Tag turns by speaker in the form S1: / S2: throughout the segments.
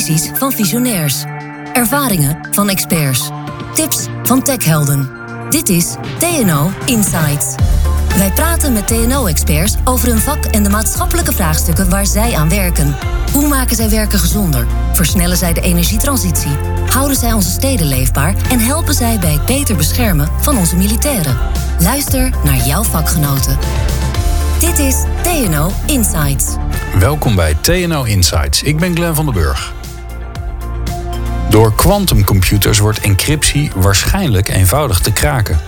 S1: Van visionairs. Ervaringen van experts. Tips van techhelden. Dit is TNO Insights. Wij praten met TNO-experts over hun vak en de maatschappelijke vraagstukken waar zij aan werken. Hoe maken zij werken gezonder? Versnellen zij de energietransitie? Houden zij onze steden leefbaar? En helpen zij bij het beter beschermen van onze militairen? Luister naar jouw vakgenoten. Dit is TNO Insights.
S2: Welkom bij TNO Insights. Ik ben Glenn van den Burg. Door quantumcomputers wordt encryptie waarschijnlijk eenvoudig te kraken.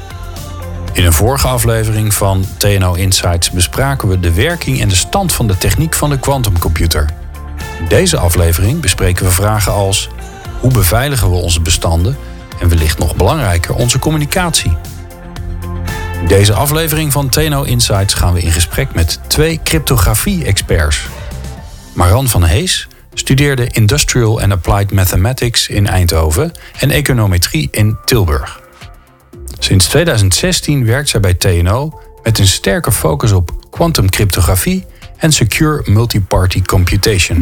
S2: In een vorige aflevering van TNO Insights bespraken we de werking en de stand van de techniek van de quantumcomputer. In deze aflevering bespreken we vragen als: hoe beveiligen we onze bestanden en wellicht nog belangrijker onze communicatie? In deze aflevering van TNO Insights gaan we in gesprek met twee cryptografie-experts. Maran van Hees studeerde Industrial and Applied Mathematics in Eindhoven en Econometrie in Tilburg. Sinds 2016 werkt zij bij TNO met een sterke focus op quantumcryptografie en secure multi-party computation.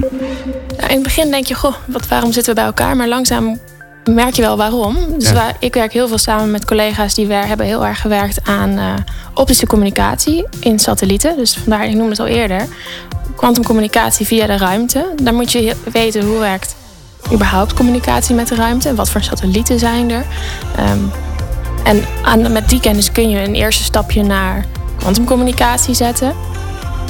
S3: Nou, in het begin denk je, goh, wat, waarom zitten we bij elkaar? Maar langzaam merk je wel waarom. Dus waar, ik werk heel veel samen met collega's die wer, hebben heel erg gewerkt aan uh, optische communicatie in satellieten. Dus vandaar, ik noemde het al eerder, kwantumcommunicatie via de ruimte. Daar moet je weten hoe werkt überhaupt communicatie met de ruimte. Wat voor satellieten zijn er. Um, en aan, met die kennis kun je een eerste stapje naar kwantumcommunicatie zetten.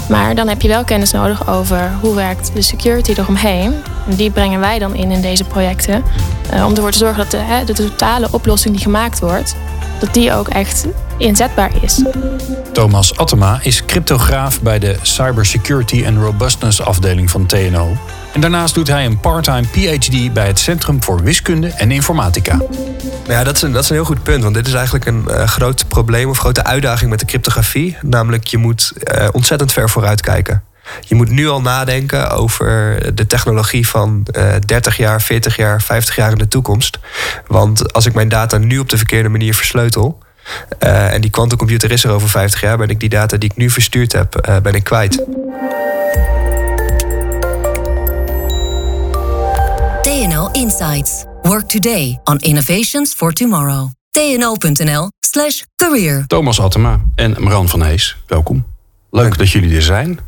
S3: Maar dan heb je wel kennis nodig over hoe werkt de security eromheen. En die brengen wij dan in in deze projecten. Uh, om ervoor te zorgen dat de, hè, de totale oplossing die gemaakt wordt, dat die ook echt inzetbaar is.
S2: Thomas Attema is cryptograaf bij de Cybersecurity and Robustness afdeling van TNO. En daarnaast doet hij een part-time PhD bij het Centrum voor Wiskunde en Informatica. Nou
S4: ja, dat is, een, dat is een heel goed punt. Want dit is eigenlijk een uh, groot probleem of grote uitdaging met de cryptografie. Namelijk, je moet uh, ontzettend ver vooruit kijken. Je moet nu al nadenken over de technologie van uh, 30 jaar, 40 jaar, 50 jaar in de toekomst. Want als ik mijn data nu op de verkeerde manier versleutel. Uh, en die quantumcomputer is er over 50 jaar, ben ik die data die ik nu verstuurd heb, uh, ben ik kwijt.
S1: TNO Insights. Work today on innovations for tomorrow. tno.nl slash career.
S2: Thomas Attema en Maran van Hees, welkom. Leuk dat jullie er zijn.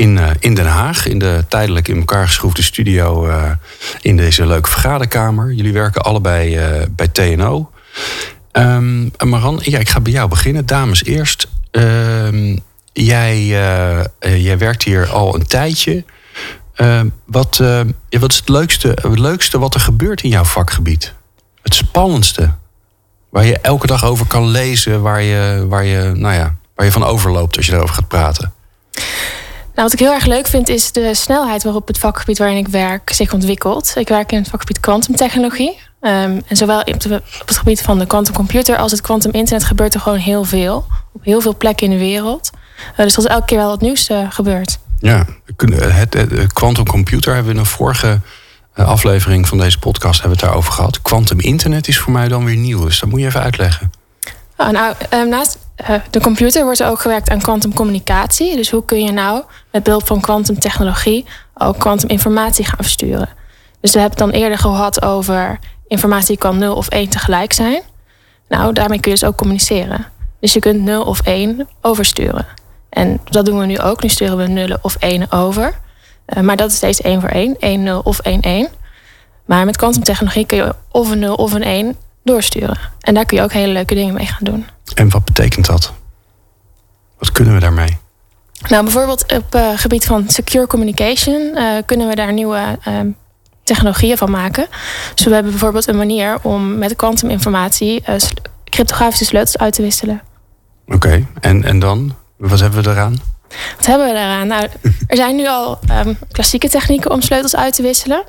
S2: In, uh, in Den Haag, in de tijdelijk in elkaar geschroefde studio uh, in deze leuke vergaderkamer. Jullie werken allebei uh, bij TNO. Um, Maran, ja, ik ga bij jou beginnen. Dames eerst. Um, jij, jij werkt hier al een tijdje. Uh, wat, wat is het leukste, het leukste wat er gebeurt in jouw vakgebied? Het spannendste? Waar je elke dag over kan lezen, waar je, waar je, nou ja, waar je van overloopt als je erover gaat praten?
S3: Nou, wat ik heel erg leuk vind is de snelheid waarop het vakgebied waarin ik werk zich ontwikkelt. Ik werk in het vakgebied kwantumtechnologie. Um, en zowel op, de, op, het gebied van de quantumcomputer als het quantuminternet gebeurt er gewoon heel veel. Op heel veel plekken in de wereld. Uh, dus dat is elke keer wel het nieuwste gebeurt.
S2: Ja, het, het quantum computer hebben we in een vorige eh, aflevering van deze podcast hebben we het daarover gehad. Quantum internet is voor mij dan weer nieuw, dus dat moet je even uitleggen.
S3: Oh, nou, uh, naast uh, de computer wordt er ook gewerkt aan kwantumcommunicatie. Dus hoe kun je nou met behulp van kwantumtechnologie ook kwantuminformatie gaan versturen? Dus we hebben het dan eerder gehad over informatie kan 0 of 1 tegelijk zijn. Nou, daarmee kun je dus ook communiceren. Dus je kunt 0 of 1 oversturen. En dat doen we nu ook. Nu sturen we nullen of enen over. Uh, maar dat is steeds één voor één. 1, 0 of 1, 1. Maar met kwantumtechnologie kun je of een 0 of een 1 doorsturen. En daar kun je ook hele leuke dingen mee gaan doen.
S2: En wat betekent dat? Wat kunnen we daarmee?
S3: Nou, bijvoorbeeld op het uh, gebied van secure communication uh, kunnen we daar nieuwe uh, technologieën van maken. Dus we hebben bijvoorbeeld een manier om met kwantuminformatie cryptografische sleutels uit te wisselen.
S2: Oké, okay. en, en dan? Wat hebben we eraan?
S3: Wat hebben we eraan? Nou, er zijn nu al um, klassieke technieken om sleutels uit te wisselen.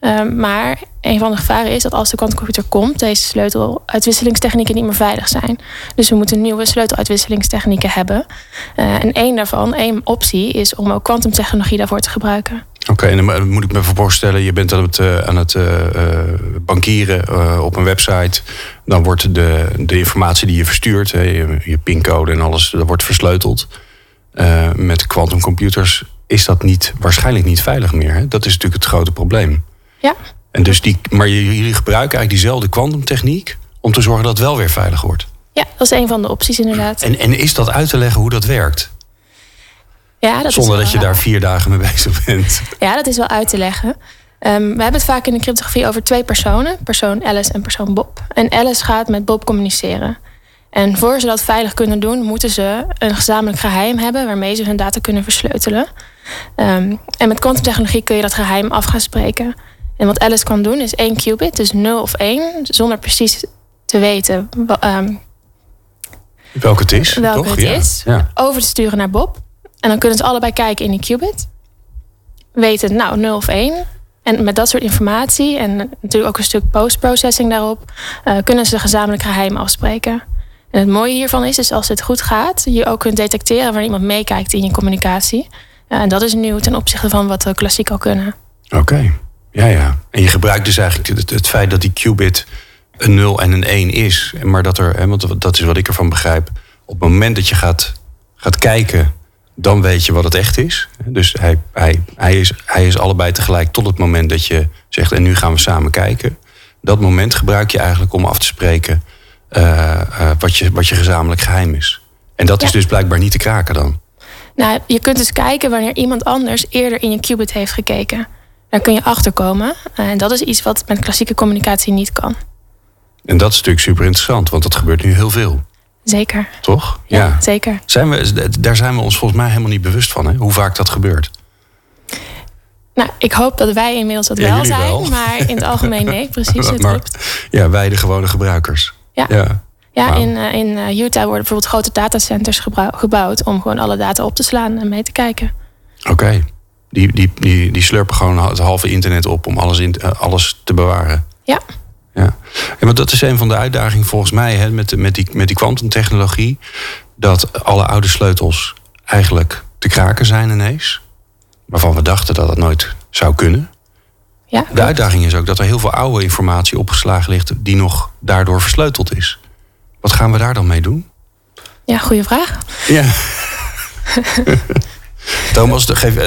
S3: Um, maar een van de gevaren is dat als de kwantumcomputer komt, deze sleuteluitwisselingstechnieken niet meer veilig zijn. Dus we moeten nieuwe sleuteluitwisselingstechnieken hebben. Uh, en één daarvan, één optie, is om ook kwantumtechnologie daarvoor te gebruiken.
S2: Oké, en dan moet ik me voorstellen, je bent aan het, uh, aan het uh, bankieren op een website. Dan wordt de, de informatie die je verstuurt, je, pincode en alles, dat wordt versleuteld. met quantumcomputers is dat niet, waarschijnlijk niet veilig meer. Hè? Dat is natuurlijk het grote probleem.
S3: Ja.
S2: En dus die, maar jullie gebruiken eigenlijk diezelfde kwantumtechniek om te zorgen dat het wel weer veilig wordt.
S3: Ja, dat is een van de opties inderdaad.
S2: En, en is dat uit te leggen hoe dat werkt?
S3: Ja, dat
S2: Zonder
S3: is
S2: dat je daar vier dagen mee bezig bent.
S3: Ja, dat is wel uit te leggen. Ehm, we hebben het vaak in de cryptografie over twee personen. Persoon Alice en persoon Bob. En Alice gaat met Bob communiceren. En voor ze dat veilig kunnen doen, moeten ze een gezamenlijk geheim hebben waarmee ze hun data kunnen versleutelen. Um, en met kwantumtechnologie kun je dat geheim af gaan spreken. En wat Alice kan doen is één qubit, dus 0 of 1, zonder precies te weten um,
S2: welke het is.
S3: Welke
S2: toch?
S3: het is. Over te sturen naar Bob. En dan kunnen ze allebei kijken in die qubit. Weten, nou, 0 of 1. En met dat soort informatie en natuurlijk ook een stuk post-processing daarop, uh, kunnen ze gezamenlijk geheim afspreken. En het mooie hiervan is, is als het goed gaat, je ook kunt detecteren wanneer iemand meekijkt in je communicatie. Uh, en dat is nieuw ten opzichte van wat we klassiek al kunnen.
S2: Oké, ja, ja. En je gebruikt dus eigenlijk het, het, feit dat die qubit een 0 en een 1 is. Maar dat er, hè, want dat is wat ik ervan begrijp. Op het moment dat je gaat, gaat kijken dan weet je wat het echt is. Dus hij, hij, hij, is, hij is allebei tegelijk tot het moment dat je zegt... en nu gaan we samen kijken. Dat moment gebruik je eigenlijk om af te spreken... Uh, uh, wat, je, wat je gezamenlijk geheim is. En dat is dus blijkbaar niet te kraken dan.
S3: Nou, je kunt dus kijken wanneer iemand anders eerder in je qubit heeft gekeken. Daar kun je achter komen. En dat is iets wat met klassieke communicatie niet kan.
S2: En dat is natuurlijk super interessant, want dat gebeurt nu heel veel.
S3: Zeker.
S2: Toch?
S3: Ja, zeker.
S2: Zijn we, daar zijn we ons volgens mij helemaal niet bewust van, hè? hoe vaak dat gebeurt.
S3: Nou, ik hoop dat wij inmiddels dat wel zijn, maar in het algemeen nee, precies. Het
S2: maar, ja, wij de gewone gebruikers.
S3: Ja. Ja, ja in, uh, in uh, Utah worden bijvoorbeeld grote datacenters gebouwd om gewoon alle data op te slaan en mee te kijken.
S2: Oké. Okay. Die, die, die, die slurpen gewoon het halve internet op om alles, in, uh, alles te bewaren.
S3: Ja.
S2: Ja. maar dat is een van de uitdagingen volgens mij hè, met, met die met die kwantumtechnologie. Dat alle oude sleutels eigenlijk te kraken zijn ineens. Waarvan we dachten dat dat nooit zou kunnen.
S3: Ja,
S2: de uitdaging is ook dat er heel veel oude informatie opgeslagen ligt die nog daardoor versleuteld is. Wat gaan we daar dan mee doen?
S3: Ja, goede vraag.
S2: Ja. Thomas, geef, uh,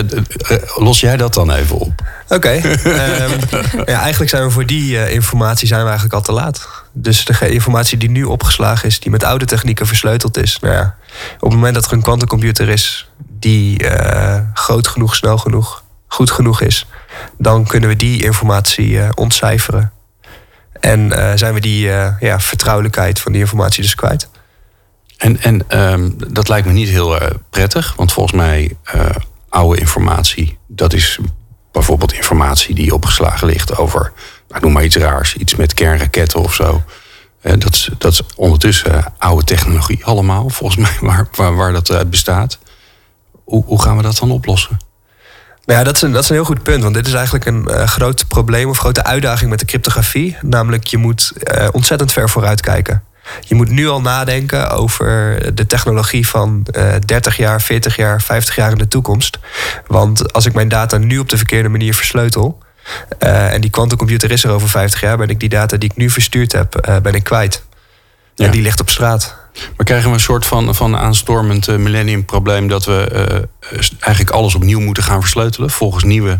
S2: uh, los jij dat dan even op?
S4: Oké. Um, ja, eigenlijk zijn we voor die informatie zijn we eigenlijk al te laat. Dus de informatie die nu opgeslagen is, die met oude technieken versleuteld is. Nou ja, op het moment dat er een kwantumcomputer is die groot genoeg, snel genoeg, goed genoeg is, dan kunnen we die informatie ontcijferen. En zijn we die ja, vertrouwelijkheid van die informatie dus kwijt.
S2: En, en um, dat lijkt me niet heel uh, prettig, want volgens mij uh, oude informatie, dat is bijvoorbeeld informatie die opgeslagen ligt over, nou, noem maar iets raars, iets met kernraketten of zo. Uh, dat, is, dat is ondertussen oude technologie allemaal, volgens mij, waar, waar, dat uit bestaat. Hoe, hoe gaan we dat dan oplossen?
S4: Nou ja, dat is, een, dat is een heel goed punt. Want dit is eigenlijk een groot probleem of grote uitdaging met de cryptografie. Namelijk, je moet ontzettend ver vooruit kijken. Je moet nu al nadenken over de technologie van uh, 30 jaar, 40 jaar, 50 jaar in de toekomst. Want als ik mijn data nu op de verkeerde manier versleutel. Uh, en die quantumcomputer is er over 50 jaar, ben ik die data die ik nu verstuurd heb, uh, ben ik kwijt. Ja. En die ligt op straat.
S2: Maar krijgen we een soort van, van aanstormend uh, millennium-probleem dat we eigenlijk alles opnieuw moeten gaan versleutelen volgens nieuwe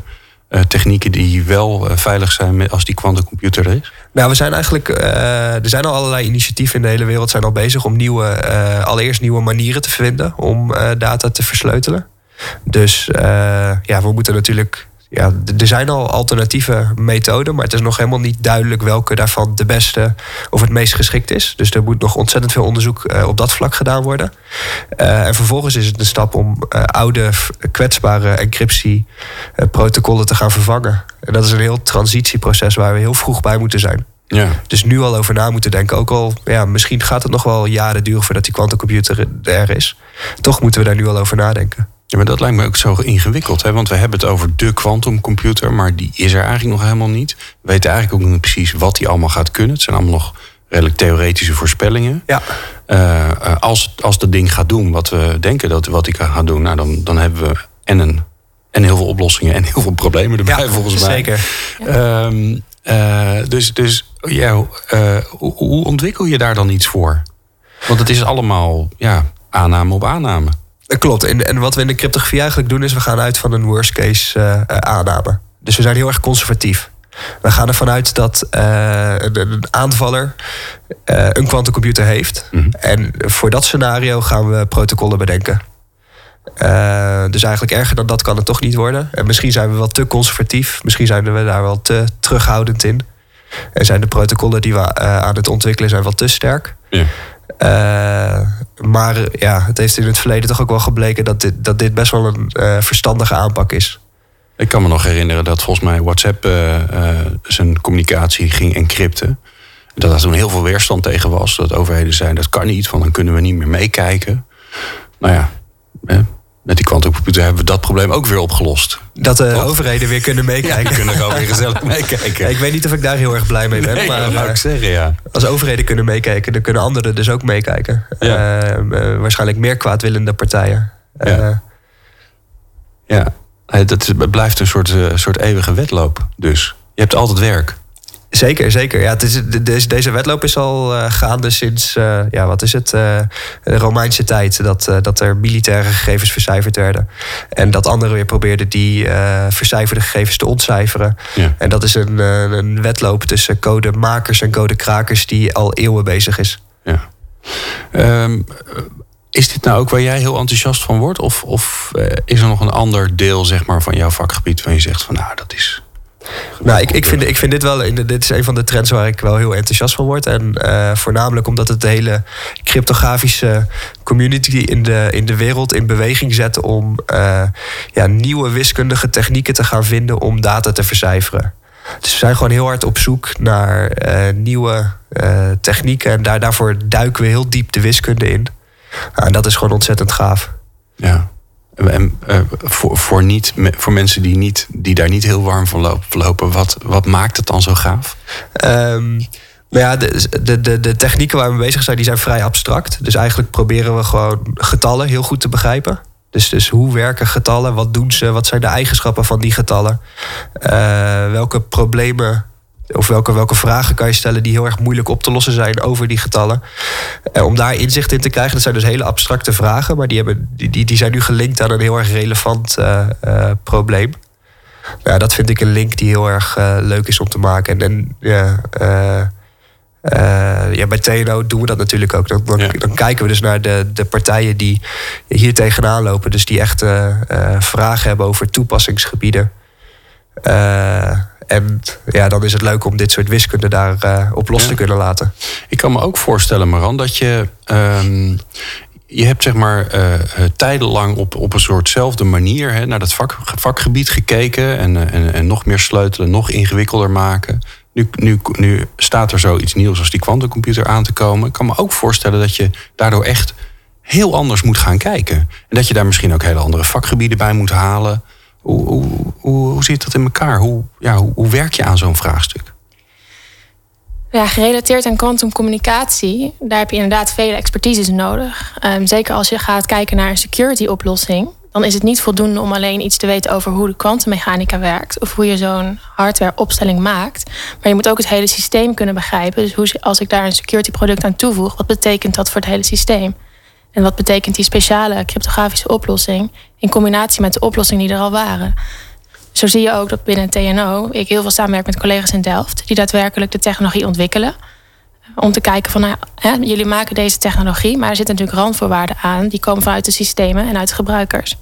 S2: uh, technieken die wel uh, veilig zijn als die quantumcomputer er is?
S4: Nou, we zijn eigenlijk. Uh, er zijn al allerlei initiatieven in de hele wereld zijn al bezig om nieuwe, allereerst nieuwe manieren te vinden om data te versleutelen. Dus ja, we moeten natuurlijk ja, er zijn al alternatieve methoden, maar het is nog helemaal niet duidelijk welke daarvan de beste of het meest geschikt is. Dus er moet nog ontzettend veel onderzoek uh, op dat vlak gedaan worden. Uh, en vervolgens is het een stap om uh, oude kwetsbare encryptieprotocollen te gaan vervangen. En dat is een heel transitieproces waar we heel vroeg bij moeten zijn.
S2: Ja.
S4: Dus nu al over na moeten denken. Ook al, ja, misschien gaat het nog wel jaren duren voordat die kwantumcomputer er is. Toch moeten we daar nu al over nadenken.
S2: Ja, maar dat lijkt me ook zo ingewikkeld. Hè? Want we hebben het over de quantumcomputer, maar die is er eigenlijk nog helemaal niet. We weten eigenlijk ook niet precies wat die allemaal gaat kunnen. Het zijn allemaal nog redelijk theoretische voorspellingen.
S4: Ja.
S2: Uh, als, als dat ding gaat doen wat we denken dat wat die gaat doen, nou, dan, dan hebben we en, een, en heel veel oplossingen en heel veel problemen erbij,
S4: ja,
S2: volgens mij.
S4: Zeker.
S2: Um, uh, dus dus ja, hoe, hoe ontwikkel je daar dan iets voor? Want het is allemaal ja, aanname op aanname.
S4: Klopt. En, en wat we in de cryptografie eigenlijk doen, is we gaan uit van een worst case uh, aanname. Dus we zijn heel erg conservatief. We gaan ervan uit dat uh, een, aanvaller uh, een quantumcomputer heeft.
S2: Mhm.
S4: En voor dat scenario gaan we protocollen bedenken. Uh, dus eigenlijk erger dan dat kan het toch niet worden. En misschien zijn we wel te conservatief. Misschien zijn we daar wel te terughoudend in. En zijn de protocollen die we aan het ontwikkelen zijn wel te sterk.
S2: Ja.
S4: Maar ja, het heeft in het verleden toch ook wel gebleken dat dit, dat dit best wel een verstandige aanpak is.
S2: Ik kan me nog herinneren dat volgens mij WhatsApp uh, zijn communicatie ging encrypten. Dat er toen heel veel weerstand tegen was. Dat overheden zeiden dat kan niet, want dan kunnen we niet meer meekijken. Nou ja, met die quantumcomputer hebben we dat probleem ook weer opgelost.
S4: Dat de overheden weer kunnen meekijken.
S2: Ja, kunnen gewoon weer gezellig meekijken.
S4: ik weet niet of ik daar heel erg blij mee ben.
S2: Nee,
S4: maar,
S2: dat ik zeggen, ja.
S4: Als overheden kunnen meekijken, dan kunnen anderen dus ook meekijken.
S2: Ja.
S4: Uh, waarschijnlijk meer kwaadwillende partijen.
S2: Ja. ja. Dat blijft een soort, uh, soort eeuwige wedloop. Dus je hebt altijd werk.
S4: Zeker, zeker. Ja, het is, deze, deze wedloop is al uh, gaande sinds, uh, ja, wat is het, de Romeinse tijd. Dat, dat er militaire gegevens vercijferd werden. En dat anderen weer probeerden die vercijferde gegevens te ontcijferen.
S2: Ja.
S4: En dat is een, een wedloop tussen codemakers en codekrakers die al eeuwen bezig is.
S2: Ja. Um, is dit nou ook waar jij heel enthousiast van wordt? Of, of is er nog een ander deel zeg maar, van jouw vakgebied waar je zegt van nou, dat is.
S4: Nou, ik, ik, vind, ik vind dit wel, dit is een van de trends waar ik wel heel enthousiast van word. En uh, voornamelijk omdat het de hele cryptografische community in de, in de wereld in beweging zet om uh, ja, nieuwe wiskundige technieken te gaan vinden om data te vercijferen. Dus we zijn gewoon heel hard op zoek naar nieuwe technieken. En daar, daarvoor duiken we heel diep de wiskunde in. Nou, en dat is gewoon ontzettend gaaf.
S2: Ja. En uh, voor, voor, niet, voor mensen die, niet, die daar niet heel warm van lopen, wat, wat maakt het dan zo gaaf?
S4: Um, nou ja, de, de, de, technieken waar we mee bezig zijn, die zijn vrij abstract. Dus eigenlijk proberen we gewoon getallen heel goed te begrijpen. Dus, dus hoe werken getallen? Wat doen ze? Wat zijn de eigenschappen van die getallen? Uh, welke problemen of welke, welke vragen kan je stellen die heel erg moeilijk op te lossen zijn over die getallen. Eh, om daar inzicht in te krijgen, dat zijn dus hele abstracte vragen, maar die, hebben, die, die zijn nu gelinkt aan een heel erg relevant uh, uh, probleem. Ja, dat vind ik een link die heel erg leuk is om te maken. En, en ja, bij TNO doen we dat natuurlijk ook. Dan, dan,
S2: Ja.
S4: dan kijken we dus naar de, de partijen die hier tegenaan lopen. Dus die echt vragen hebben over toepassingsgebieden. Uh, en ja, dan is het leuk om dit soort wiskunde daar uh, op los
S2: Ja.
S4: te kunnen laten.
S2: Ik kan me ook voorstellen, Maran, dat je. ehm, je hebt zeg maar eh, eh, tijdenlang op, op een soortzelfde manier hè, naar dat vak, vakgebied gekeken. En, eh, en, en nog meer sleutelen, nog ingewikkelder maken. Nu, nu, nu staat er zoiets nieuws als die kwantumcomputer aan te komen. Ik kan me ook voorstellen dat je daardoor echt heel anders moet gaan kijken. En dat je daar misschien ook hele andere vakgebieden bij moet halen. Hoe, hoe, hoe, zit dat in elkaar? Hoe, ja, hoe, werk je aan zo'n vraagstuk?
S3: Ja, gerelateerd aan kwantumcommunicatie, daar heb je inderdaad vele expertises nodig. Um, zeker als je gaat kijken naar een security oplossing, dan is het niet voldoende om alleen iets te weten over hoe de kwantummechanica werkt of hoe je zo'n hardwareopstelling maakt. Maar je moet ook het hele systeem kunnen begrijpen. Dus hoe, als ik daar een security product aan toevoeg, wat betekent dat voor het hele systeem? En wat betekent die speciale cryptografische oplossing in combinatie met de oplossingen die er al waren? Zo zie je ook dat binnen TNO ik heel veel samenwerk met collega's in Delft die daadwerkelijk de technologie ontwikkelen. Om te kijken van, nou, hè, jullie maken deze technologie, maar er zitten natuurlijk randvoorwaarden aan. Die komen vanuit de systemen en uit de gebruikers.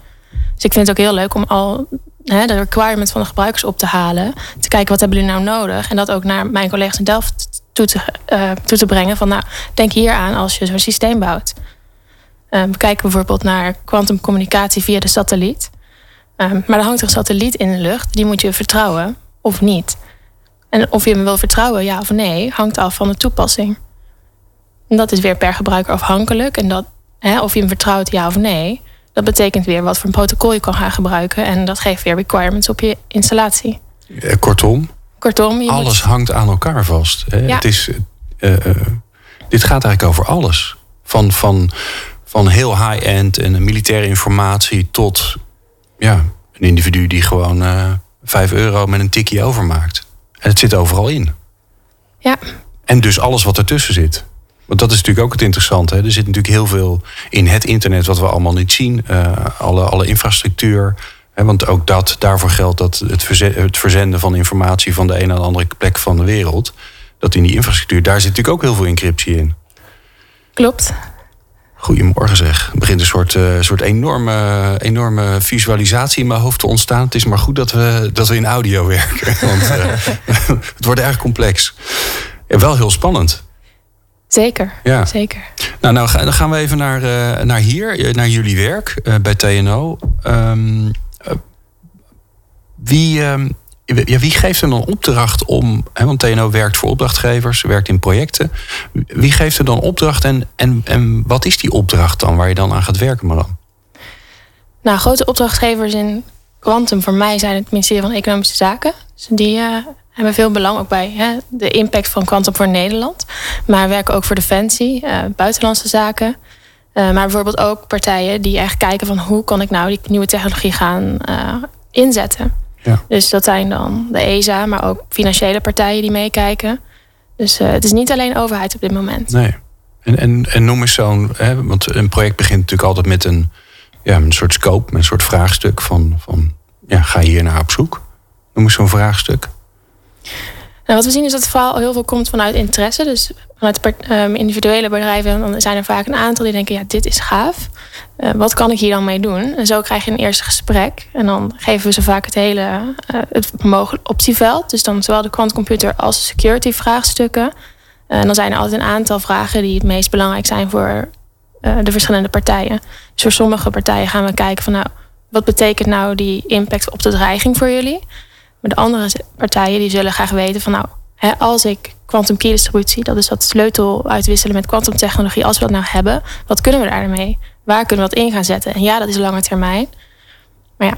S3: Dus ik vind het ook heel leuk om al hè, de requirements van de gebruikers op te halen. Te kijken wat hebben jullie nou nodig. En dat ook naar mijn collega's in Delft toe te, uh, toe te brengen. Van nou, denk hier aan als je zo'n systeem bouwt. Uh, we kijken bijvoorbeeld naar kwantumcommunicatie via de satelliet. Um, maar er hangt een satelliet in de lucht. Die moet je vertrouwen of niet. En of je hem wil vertrouwen, ja of nee, hangt af van de toepassing. En dat is weer per gebruiker afhankelijk. En dat, hè, of je hem vertrouwt, ja of nee, dat betekent weer wat voor een protocol je kan gaan gebruiken. En dat geeft weer requirements op je installatie.
S2: Eh, Kortom,
S3: Kortom, je
S2: alles
S3: moet,
S2: hangt aan elkaar vast. Hè?
S3: Ja.
S2: Het is, eh, eh, dit gaat eigenlijk over alles. Van, van, van heel high-end en militaire informatie tot ja, een individu die gewoon eh 5 euro met een tikkie overmaakt. En het zit overal in.
S3: Ja.
S2: En dus alles wat ertussen zit. Want dat is natuurlijk ook het interessante. Hè? Er zit natuurlijk heel veel in het internet wat we allemaal niet zien. Eh, alle, alle infrastructuur. want ook dat, daarvoor geldt dat het, het verzenden van informatie van de ene naar de andere plek van de wereld, dat in die infrastructuur, daar zit natuurlijk ook heel veel encryptie in.
S3: Klopt.
S2: Goedemorgen zeg. Er begint een soort, uh, soort enorme, enorme visualisatie in mijn hoofd te ontstaan. Het is maar goed dat we, dat we in audio werken. Want uh, het wordt erg complex. En wel heel spannend.
S3: Zeker, ja. zeker.
S2: Nou, nou, dan gaan we even naar, uh, naar hier, naar jullie werk bij TNO. Um, wie, um, ja, wie geeft er dan opdracht om, hè, want TNO werkt voor opdrachtgevers, werkt in projecten. Wie geeft er dan opdracht en, en, en wat is die opdracht dan waar je dan aan gaat werken, dan?
S3: Nou, grote opdrachtgevers in Quantum voor mij zijn het ministerie van Economische Zaken. Dus die uh, hebben veel belang ook bij hè, de impact van Quantum voor Nederland. Maar werken ook voor Defensie, uh, buitenlandse zaken. Uh, maar bijvoorbeeld ook partijen die echt kijken van hoe kan ik nou die nieuwe technologie gaan inzetten. Ja. Dus dat zijn dan de ESA, maar ook financiële partijen die meekijken. Dus uh, het is niet alleen overheid op dit moment.
S2: Nee. En, en, en noem eens zo'n, want een project begint natuurlijk altijd met een, ja, een soort scope, met een soort vraagstuk van, van ja, ga je hier naar op zoek? Noem eens zo'n vraagstuk.
S3: Nou, wat we zien is dat het vooral heel veel komt vanuit interesse. Dus vanuit um, individuele bedrijven dan zijn er vaak een aantal die denken: ja, dit is gaaf. Uh, wat kan ik hier dan mee doen? En zo krijg je een eerste gesprek. En dan geven we ze vaak het hele uh, het mogelijk optieveld. Dus dan zowel de quantcomputer als de security vraagstukken. Uh, en dan zijn er altijd een aantal vragen die het meest belangrijk zijn voor de verschillende partijen. Dus voor sommige partijen gaan we kijken van nou, wat betekent nou die impact op de dreiging voor jullie? Maar de andere partijen die zullen graag weten van nou, hè, als ik quantum key distributie, dat is dat sleutel uitwisselen met kwantumtechnologie, als we dat nou hebben, wat kunnen we daarmee? Waar kunnen we dat in gaan zetten? En ja, dat is lange termijn. Maar ja,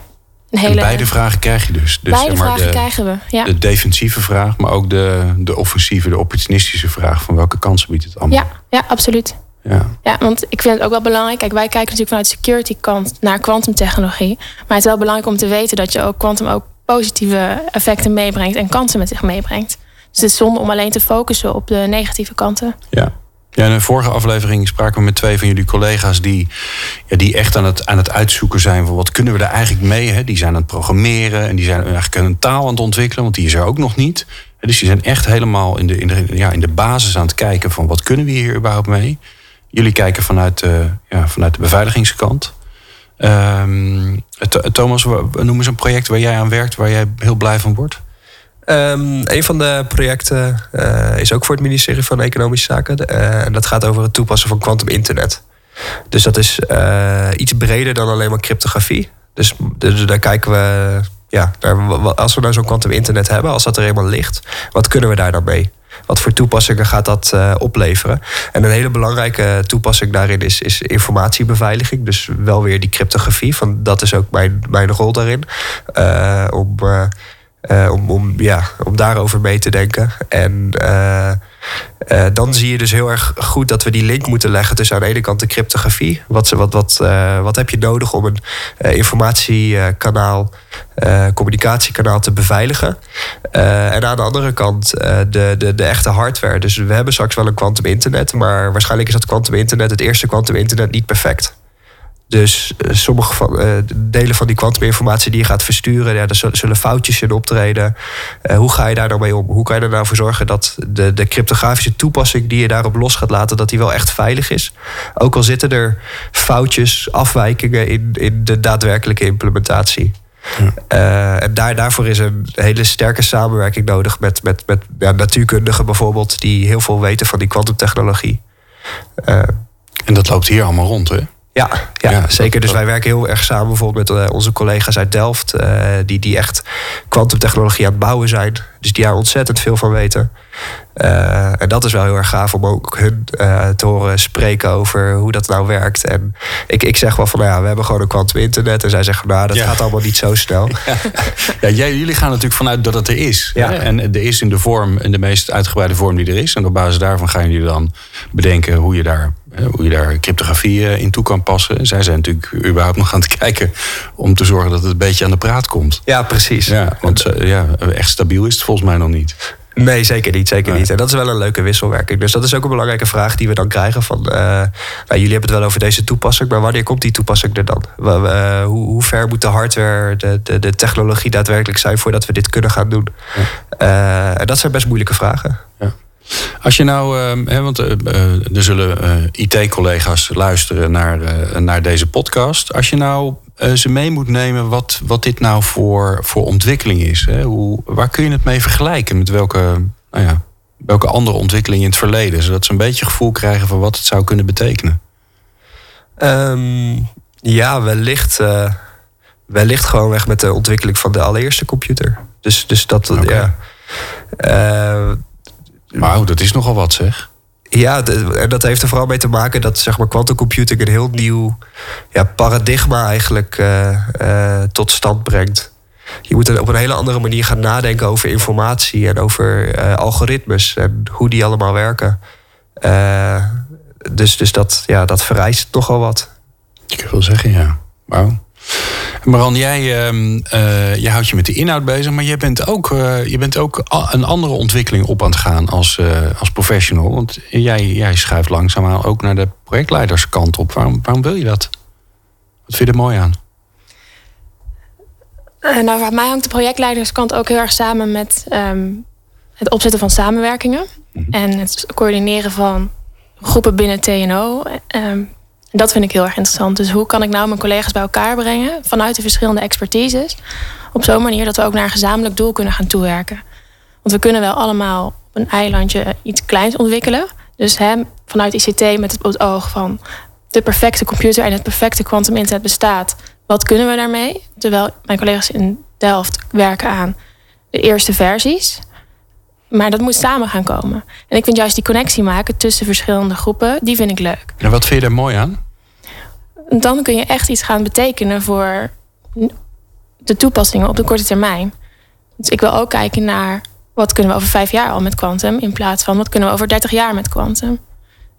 S2: een hele... beide vragen krijg je dus. dus
S3: beide zeg maar vragen de, krijgen we, ja.
S2: De defensieve vraag, maar ook de, de offensieve, de opportunistische vraag van welke kansen biedt het allemaal?
S3: Ja, ja absoluut. Ja. ja, want ik vind het ook wel belangrijk. Kijk, wij kijken natuurlijk vanuit de security kant naar kwantumtechnologie. Maar het is wel belangrijk om te weten dat je ook kwantum ook positieve effecten meebrengt en kansen met zich meebrengt. Dus het is zonde om alleen te focussen op de negatieve kanten.
S2: Ja. Ja, in een vorige aflevering spraken we met twee van jullie collega's die, ja, die echt aan het, aan het uitzoeken zijn van wat kunnen we daar eigenlijk mee. Hè? Die zijn aan het programmeren en die zijn eigenlijk een taal aan het ontwikkelen, want die is er ook nog niet. Dus die zijn echt helemaal in de, in de, ja, in de basis aan het kijken van wat kunnen we hier überhaupt mee. Jullie kijken vanuit, de, ja, vanuit de beveiligingskant. Um, Thomas, noem eens een project waar jij aan werkt, waar jij heel blij van wordt.
S4: Um, een van de projecten uh, is ook voor het ministerie van Economische Zaken. Uh, en dat gaat over het toepassen van quantum internet. Dus dat is uh, iets breder dan alleen maar cryptografie. Dus, dus daar kijken we, ja, als we nou zo'n quantum internet hebben, als dat er eenmaal ligt, wat kunnen we daar dan mee? Wat voor toepassingen gaat dat uh, opleveren? En een hele belangrijke toepassing daarin is, is informatiebeveiliging. Dus wel weer die cryptografie. Van, dat is ook mijn, mijn rol daarin. Uh, om, uh, om, om, ja, om daarover mee te denken. En uh, dan zie je dus heel erg goed dat we die link moeten leggen tussen aan de ene kant de cryptografie. Wat, wat, wat, uh, wat heb je nodig om een informatiekanaal, communicatiekanaal te beveiligen? en aan de andere kant de, de, de echte hardware. Dus we hebben straks wel een quantum internet, maar waarschijnlijk is dat quantum internet, het eerste quantum internet, niet perfect. Dus uh, sommige van, uh, delen van die kwantuminformatie die je gaat versturen, ja, er zullen foutjes in optreden. Uh, hoe ga je daar nou mee om? Hoe kan je er nou voor zorgen dat de, de cryptografische toepassing die je daarop los gaat laten, dat die wel echt veilig is? Ook al zitten er foutjes, afwijkingen in, in de daadwerkelijke implementatie. Ja. en daar, daarvoor is een hele sterke samenwerking nodig met, met, met ja, natuurkundigen bijvoorbeeld, die heel veel weten van die kwantumtechnologie.
S2: en dat loopt hier allemaal rond, hè?
S4: Ja, ja, zeker. Dus wij werken heel erg samen bijvoorbeeld met eh, onze collega's uit Delft, uh, die, die echt kwantumtechnologie aan het bouwen zijn. Dus die daar ontzettend veel van weten. Uh, en dat is wel heel erg gaaf om ook hun te horen spreken over hoe dat nou werkt. En ik, ik zeg wel van, nou ja, we hebben gewoon een kwantum internet. En zij zeggen, nou, dat gaat allemaal niet zo snel.
S2: Ja, jij, jullie gaan natuurlijk vanuit dat het er is. Ja. En er is in de vorm, in de meest uitgebreide vorm die er is. En op basis daarvan gaan jullie dan bedenken hoe je daar hoe je daar cryptografie eh, in toe kan passen. Zij zijn natuurlijk überhaupt nog aan het kijken om te zorgen dat het een beetje aan de praat komt.
S4: Ja, precies.
S2: Ja, want ja, echt stabiel is het volgens mij nog niet.
S4: Nee, zeker niet. Zeker niet. En dat is wel een leuke wisselwerking. Dus dat is ook een belangrijke vraag die we dan krijgen. Van, uh, nou, jullie hebben het wel over deze toepassing, maar wanneer komt die toepassing er dan? Uh, hoe, hoe, ver moet de hardware, de, de, de, technologie daadwerkelijk zijn voordat we dit kunnen gaan doen? En dat zijn best moeilijke vragen.
S2: Als je nou, hè, want er zullen IT-collega's luisteren naar, naar deze podcast. Als je nou ze mee moet nemen wat, wat dit nou voor, voor ontwikkeling is. Hè? Hoe, waar kun je het mee vergelijken? Met welke, nou ja, welke andere ontwikkeling in het verleden? Zodat ze een beetje gevoel krijgen van wat het zou kunnen betekenen.
S4: Um, ja, wellicht, uh, wellicht gewoon weg met de ontwikkeling van de allereerste computer. Dus, dus dat, okay. ja.
S2: Uh, Wauw, dat is nogal wat zeg.
S4: Ja, dat heeft er vooral mee te maken dat zeg maar, quantum computing een heel nieuw ja, paradigma eigenlijk uh, uh, tot stand brengt. Je moet op een hele andere manier gaan nadenken over informatie en over uh, algoritmes en hoe die allemaal werken. dus dus dat, ja, dat vereist nogal wat.
S2: Ik wil zeggen, ja. Wauw. Maran, jij uh, je houdt je met de inhoud bezig, maar je bent ook, uh, je bent ook een andere ontwikkeling op aan het gaan als, uh, als professional. Want jij, jij schuift langzaamaan ook naar de projectleiderskant op. Waarom, waarom wil je dat? Wat vind je er mooi aan?
S3: nou, voor mij hangt de projectleiderskant ook heel erg samen met um, het opzetten van samenwerkingen. Mm -hmm. En het coördineren van groepen binnen TNO. Um, dat vind ik heel erg interessant. Dus hoe kan ik nou mijn collega's bij elkaar brengen vanuit de verschillende expertises? Op zo'n manier dat we ook naar een gezamenlijk doel kunnen gaan toewerken. Want we kunnen wel allemaal op een eilandje iets kleins ontwikkelen. Dus hè, vanuit ICT met het oog van de perfecte computer en het perfecte quantum internet bestaat. Wat kunnen we daarmee? Terwijl mijn collega's in Delft werken aan de eerste versies. Maar dat moet samen gaan komen. En ik vind juist die connectie maken tussen verschillende groepen, die vind ik leuk.
S2: En wat vind je er mooi aan?
S3: Dan kun je echt iets gaan betekenen voor de toepassingen op de korte termijn. Dus ik wil ook kijken naar wat kunnen we over vijf jaar al met kwantum, in plaats van wat kunnen we over dertig jaar met kwantum.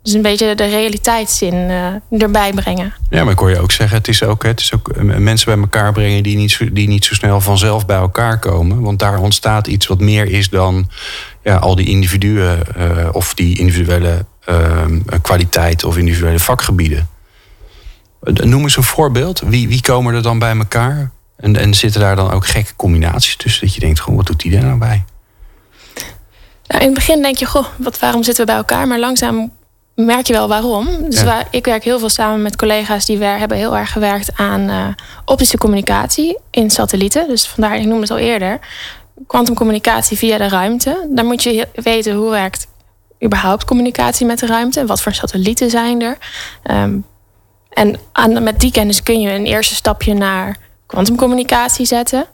S3: Dus een beetje de realiteitszin uh, erbij brengen.
S2: Ja, maar ik hoor je ook zeggen, het is ook, het is ook eh, mensen bij elkaar brengen die niet, die niet zo snel vanzelf bij elkaar komen. Want daar ontstaat iets wat meer is dan ja, al die individuen uh, of die individuele uh, kwaliteit of individuele vakgebieden. Noem eens een voorbeeld. Wie, wie komen er dan bij elkaar? En, en zitten daar dan ook gekke combinaties tussen? Dat je denkt, goh, wat doet die er nou bij?
S3: Nou, in het begin denk je, goh, wat, waarom zitten we bij elkaar? Maar langzaam merk je wel waarom. Dus waar, ik werk heel veel samen met collega's die wer, hebben heel erg gewerkt aan uh, optische communicatie in satellieten. Dus vandaar, ik noemde het al eerder, kwantumcommunicatie via de ruimte. Dan moet je weten hoe werkt überhaupt communicatie met de ruimte. Wat voor satellieten zijn er. Um, en aan, met die kennis kun je een eerste stapje naar kwantumcommunicatie zetten.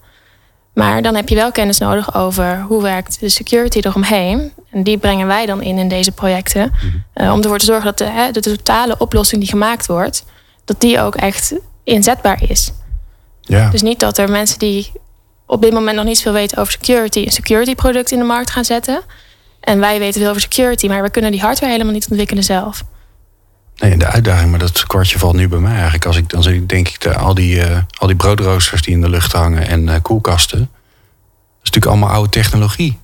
S3: Maar dan heb je wel kennis nodig over hoe werkt de security eromheen. En die brengen wij dan in in deze projecten. uh, om ervoor te zorgen dat de, hè, de, totale oplossing die gemaakt wordt, dat die ook echt inzetbaar is. Ja. Dus niet dat er mensen die op dit moment nog niet veel weten over security, een security product in de markt gaan zetten. En wij weten veel over security, maar we kunnen die hardware helemaal niet ontwikkelen zelf.
S2: Nee, de uitdaging, maar dat kwartje valt nu bij mij eigenlijk. Als ik, dan denk ik, de, al, die, uh, al die broodroosters die in de lucht hangen en uh, koelkasten. Dat is natuurlijk allemaal oude technologie.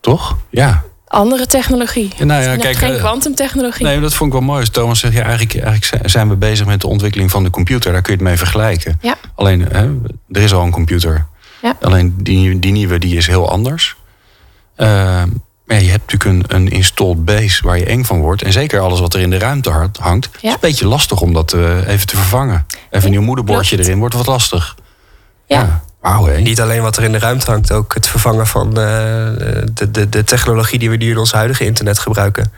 S2: Toch? Ja.
S3: Andere technologie. Ja, nou ja, kijk, geen eh, kwantumtechnologie.
S2: nee, dat vond ik wel mooi. Dus Thomas zegt, ja, eigenlijk, eigenlijk zijn we bezig met de ontwikkeling van de computer. Daar kun je het mee vergelijken. Ja. Alleen, hè, er is al een computer. Ja. Alleen die, die nieuwe die is heel anders. Maar je hebt natuurlijk een, een installed base waar je eng van wordt. En zeker alles wat er in de ruimte hangt. Ja. is een beetje lastig om dat uh, even te vervangen. Even een nieuw moederbordje erin wordt wat lastig. Ja.
S4: Wauw, Niet alleen wat er in de ruimte hangt, ook het vervangen van uh, de, de, de technologie die we nu in ons huidige internet gebruiken.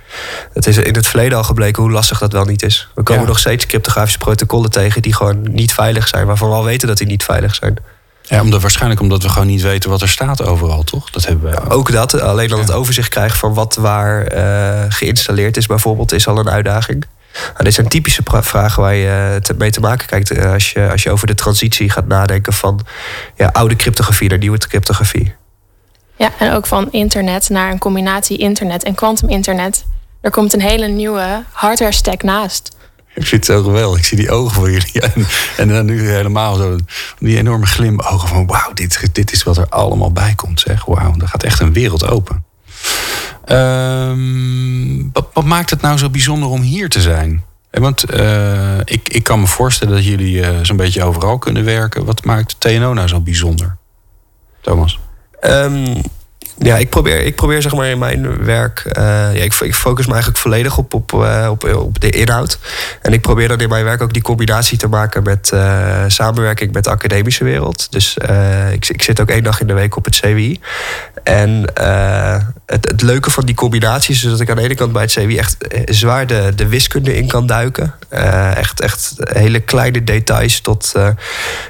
S4: Het is in het verleden al gebleken hoe lastig dat wel niet is. We komen nog steeds cryptografische protocollen tegen die gewoon niet veilig zijn, waarvan we al weten dat die niet veilig zijn.
S2: Ja, omdat, waarschijnlijk omdat we gewoon niet weten wat er staat overal, toch? Dat hebben we.
S4: Ook dat, alleen dan het overzicht krijgen van wat waar uh, geïnstalleerd is, bijvoorbeeld, is al een uitdaging. Nou, dit zijn typische vragen waar je eh, mee te maken kijkt eh, als je, als je over de transitie gaat nadenken van ja, oude cryptografie naar nieuwe cryptografie.
S3: Ja, en ook van internet naar een combinatie internet en quantum internet. Er komt een hele nieuwe hardware stack naast.
S2: Ik vind het zo geweldig. Ik zie die ogen voor jullie. En, en dan nu helemaal zo. Die enorme glimbogen van wauw, dit, dit is wat er allemaal bij komt. Zeg. Wauw, er gaat echt een wereld open. Ehm, wat, maakt het nou zo bijzonder om hier te zijn? Want uh, ik, ik kan me voorstellen dat jullie uh, zo'n beetje overal kunnen werken. Wat maakt TNO nou zo bijzonder? Thomas?
S4: Um, ja, ik probeer, ik probeer zeg maar in mijn werk. Uh, ja, ik, ik, focus me eigenlijk volledig op, op, uh, op, op, de inhoud. En ik probeer dan in mijn werk ook die combinatie te maken met uh, samenwerking met de academische wereld. Dus ik, ik zit ook één dag in de week op het CWI. En het, leuke van die combinatie is dat ik aan de ene kant bij het CWI echt zwaar de, de wiskunde in kan duiken. echt, echt hele kleine details tot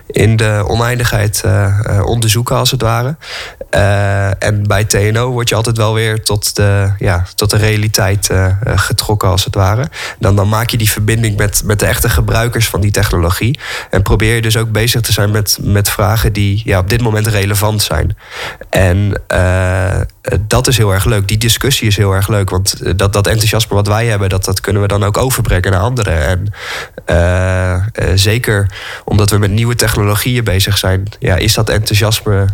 S4: in de oneindigheid onderzoeken als het ware. en bij TNO word je altijd wel weer tot de, ja, tot de realiteit getrokken, als het ware. Dan, dan maak je die verbinding met, met de echte gebruikers van die technologie. En probeer je dus ook bezig te zijn met, met vragen die ja, op dit moment relevant zijn. En dat is heel erg leuk. Die discussie is heel erg leuk. Want dat, dat enthousiasme wat wij hebben, dat, dat kunnen we dan ook overbrengen naar anderen. En uh, zeker omdat we met nieuwe technologieën bezig zijn, ja, is dat enthousiasme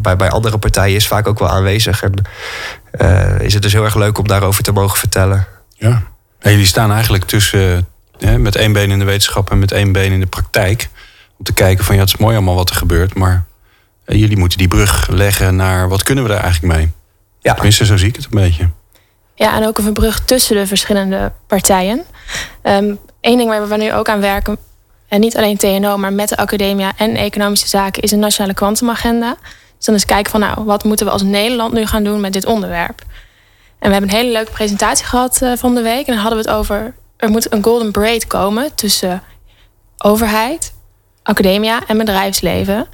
S4: bij, bij andere partijen is vaak ook wel aanwezig. En is het dus heel erg leuk om daarover te mogen vertellen.
S2: Ja, en jullie staan eigenlijk tussen met één been in de wetenschap en met één been in de praktijk. Om te kijken van ja, het is mooi allemaal wat er gebeurt, maar jullie moeten die brug leggen naar wat kunnen we daar eigenlijk mee? Ja. Tenminste, zo zie ik het een beetje.
S3: Ja, en ook een brug tussen de verschillende partijen. Um, Eén ding waar we nu ook aan werken, en niet alleen TNO, maar met de academia en economische zaken, is een nationale kwantumagenda. Dus dan eens kijken van nou, wat moeten we als Nederland nu gaan doen met dit onderwerp. En we hebben een hele leuke presentatie gehad uh, van de week. En dan hadden we het over, er moet een golden braid komen tussen overheid, academia en bedrijfsleven.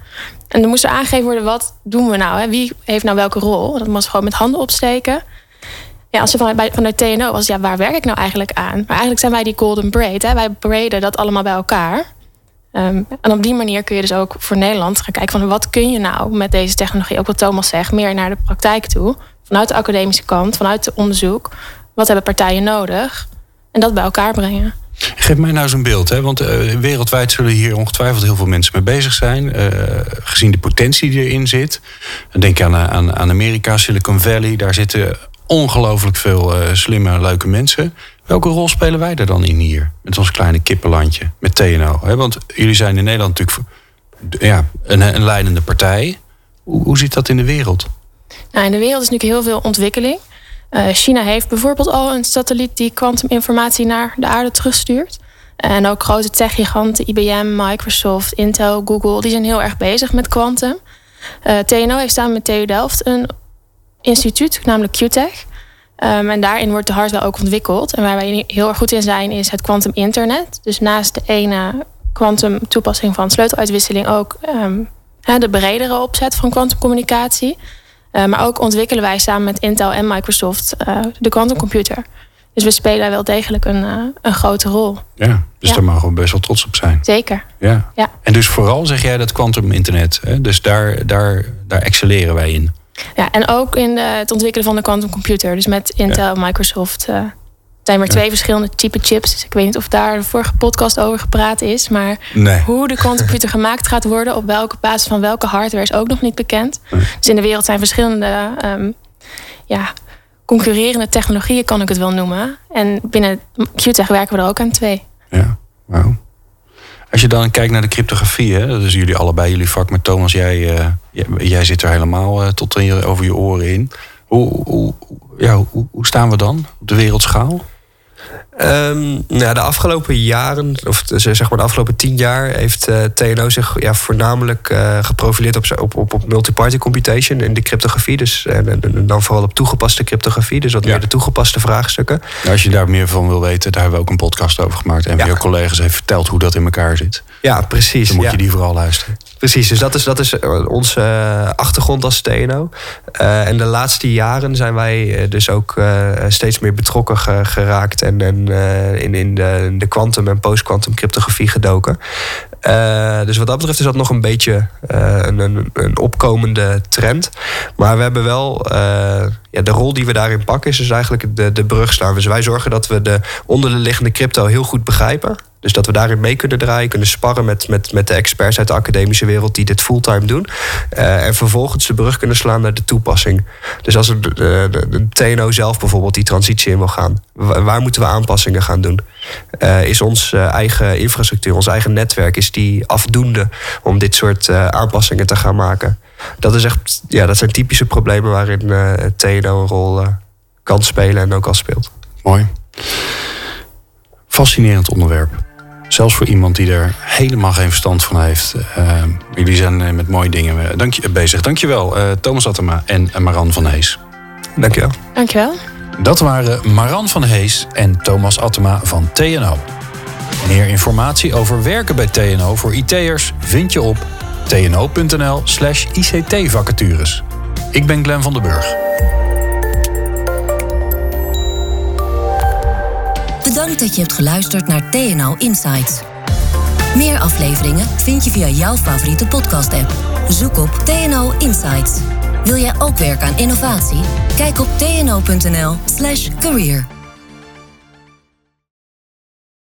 S3: En er moest er aangegeven worden, wat doen we nou? Hè? Wie heeft nou welke rol? Dat was gewoon met handen opsteken. Ja, als je vanuit, vanuit TNO was, ja, waar werk ik nou eigenlijk aan? Maar eigenlijk zijn wij die golden braid. Hè? Wij braiden dat allemaal bij elkaar. Um, en op die manier kun je dus ook voor Nederland gaan kijken van wat kun je nou met deze technologie, ook wat Thomas zegt, meer naar de praktijk toe. Vanuit de academische kant, vanuit het onderzoek. Wat hebben partijen nodig? En dat bij elkaar brengen.
S2: Geef mij nou zo'n beeld, hè? want uh, wereldwijd zullen hier ongetwijfeld heel veel mensen mee bezig zijn. Uh, gezien de potentie die erin zit. Denk aan, aan, aan Amerika, Silicon Valley. Daar zitten ongelooflijk veel slimme, leuke mensen. Welke rol spelen wij er dan in hier? Met ons kleine kippenlandje, met TNO. Hè? Want jullie zijn in Nederland natuurlijk ja, een, een leidende partij. Hoe, hoe zit dat in de wereld?
S3: Nou, in de wereld is natuurlijk heel veel ontwikkeling. Uh, China heeft bijvoorbeeld al een satelliet die kwantuminformatie naar de aarde terugstuurt. En ook grote techgiganten, IBM, Microsoft, Intel, Google, die zijn heel erg bezig met kwantum. Uh, TNO heeft samen met TU Delft een instituut, namelijk QTech. Um, en daarin wordt de hardware ook ontwikkeld. En waar wij heel erg goed in zijn, is het quantum internet. Dus naast de ene quantum toepassing van sleuteluitwisseling ook um, de bredere opzet van quantumcommunicatie. Uh, maar ook ontwikkelen wij samen met Intel en Microsoft uh, de quantumcomputer. Dus we spelen wel degelijk een, uh, een grote rol.
S2: Ja, dus ja. daar mogen we best wel trots op zijn.
S3: Zeker.
S2: Ja. ja. En dus vooral zeg jij dat quantum internet. Hè? Dus daar, daar, daar excelleren wij in.
S3: Ja, en ook in de, het ontwikkelen van de quantumcomputer. Dus met Intel en Microsoft zijn er twee verschillende type chips. Dus ik weet niet of daar de vorige podcast over gepraat is. Maar
S2: nee.
S3: hoe de quantumcomputer gemaakt gaat worden, op welke basis van welke hardware, is ook nog niet bekend. Nee. Dus in de wereld zijn verschillende um, ja, concurrerende technologieën, kan ik het wel noemen. En binnen QTech werken we er ook aan twee.
S2: Ja, wauw. Als je dan kijkt naar de cryptografie, hè, dat is jullie allebei jullie vak, maar Thomas, jij, uh, jij, zit er helemaal uh, tot in, over je oren in. Hoe, hoe, ja, hoe, hoe staan we dan op de wereldschaal?
S4: Um, nou, de afgelopen jaren, of zeg maar de afgelopen tien jaar, heeft uh, TNO zich ja, voornamelijk uh, geprofileerd op, op, op, op multi-party computation in de cryptografie. Dus, en, en, dan vooral op toegepaste cryptografie, dus wat ja. meer de toegepaste vraagstukken.
S2: Nou, als je daar meer van wil weten, daar hebben we ook een podcast over gemaakt. En ja. jouw collega's heeft verteld hoe dat in elkaar zit.
S4: Ja, precies.
S2: Dan moet
S4: ja.
S2: je die vooral luisteren.
S4: Precies, dus dat is, dat is onze achtergrond als TNO. Uh, en de laatste jaren zijn wij dus ook steeds meer betrokken geraakt en, en uh, in, in de, quantum en post-quantum cryptografie gedoken. dus wat dat betreft is dat nog een beetje een, een, een, opkomende trend. Maar we hebben wel ja, de rol die we daarin pakken, is dus eigenlijk de, de brug staan. Dus wij zorgen dat we de onderliggende crypto heel goed begrijpen. Dus dat we daarin mee kunnen draaien, kunnen sparren met, met, met de experts uit de academische wereld die dit fulltime doen. Uh, en vervolgens de brug kunnen slaan naar de toepassing. Dus als de, de, de, TNO zelf bijvoorbeeld die transitie in wil gaan, waar moeten we aanpassingen gaan doen? Uh, is onze eigen infrastructuur, ons eigen netwerk, is die afdoende om dit soort aanpassingen te gaan maken? Dat, is echt, ja, dat zijn typische problemen waarin TNO een rol kan spelen en ook al speelt.
S2: Mooi. Fascinerend onderwerp. Zelfs voor iemand die er helemaal geen verstand van heeft. Uh, jullie zijn eh, met mooie dingen eh, dank je, bezig. Dankjewel, uh, Thomas Attema en Maran van Hees.
S4: Dankjewel.
S3: Dankjewel.
S2: Dat waren Maran van Hees en Thomas Attema van TNO. Meer informatie over werken bij TNO voor IT'ers vind je op tno.nl slash ICT-vacatures. Ik ben Glenn van den Burg.
S1: Bedankt dat je hebt geluisterd naar TNO Insights. Meer afleveringen vind je via jouw favoriete podcast-app. Zoek op TNO Insights. Wil jij ook werken aan innovatie? Kijk op tno.nl/career.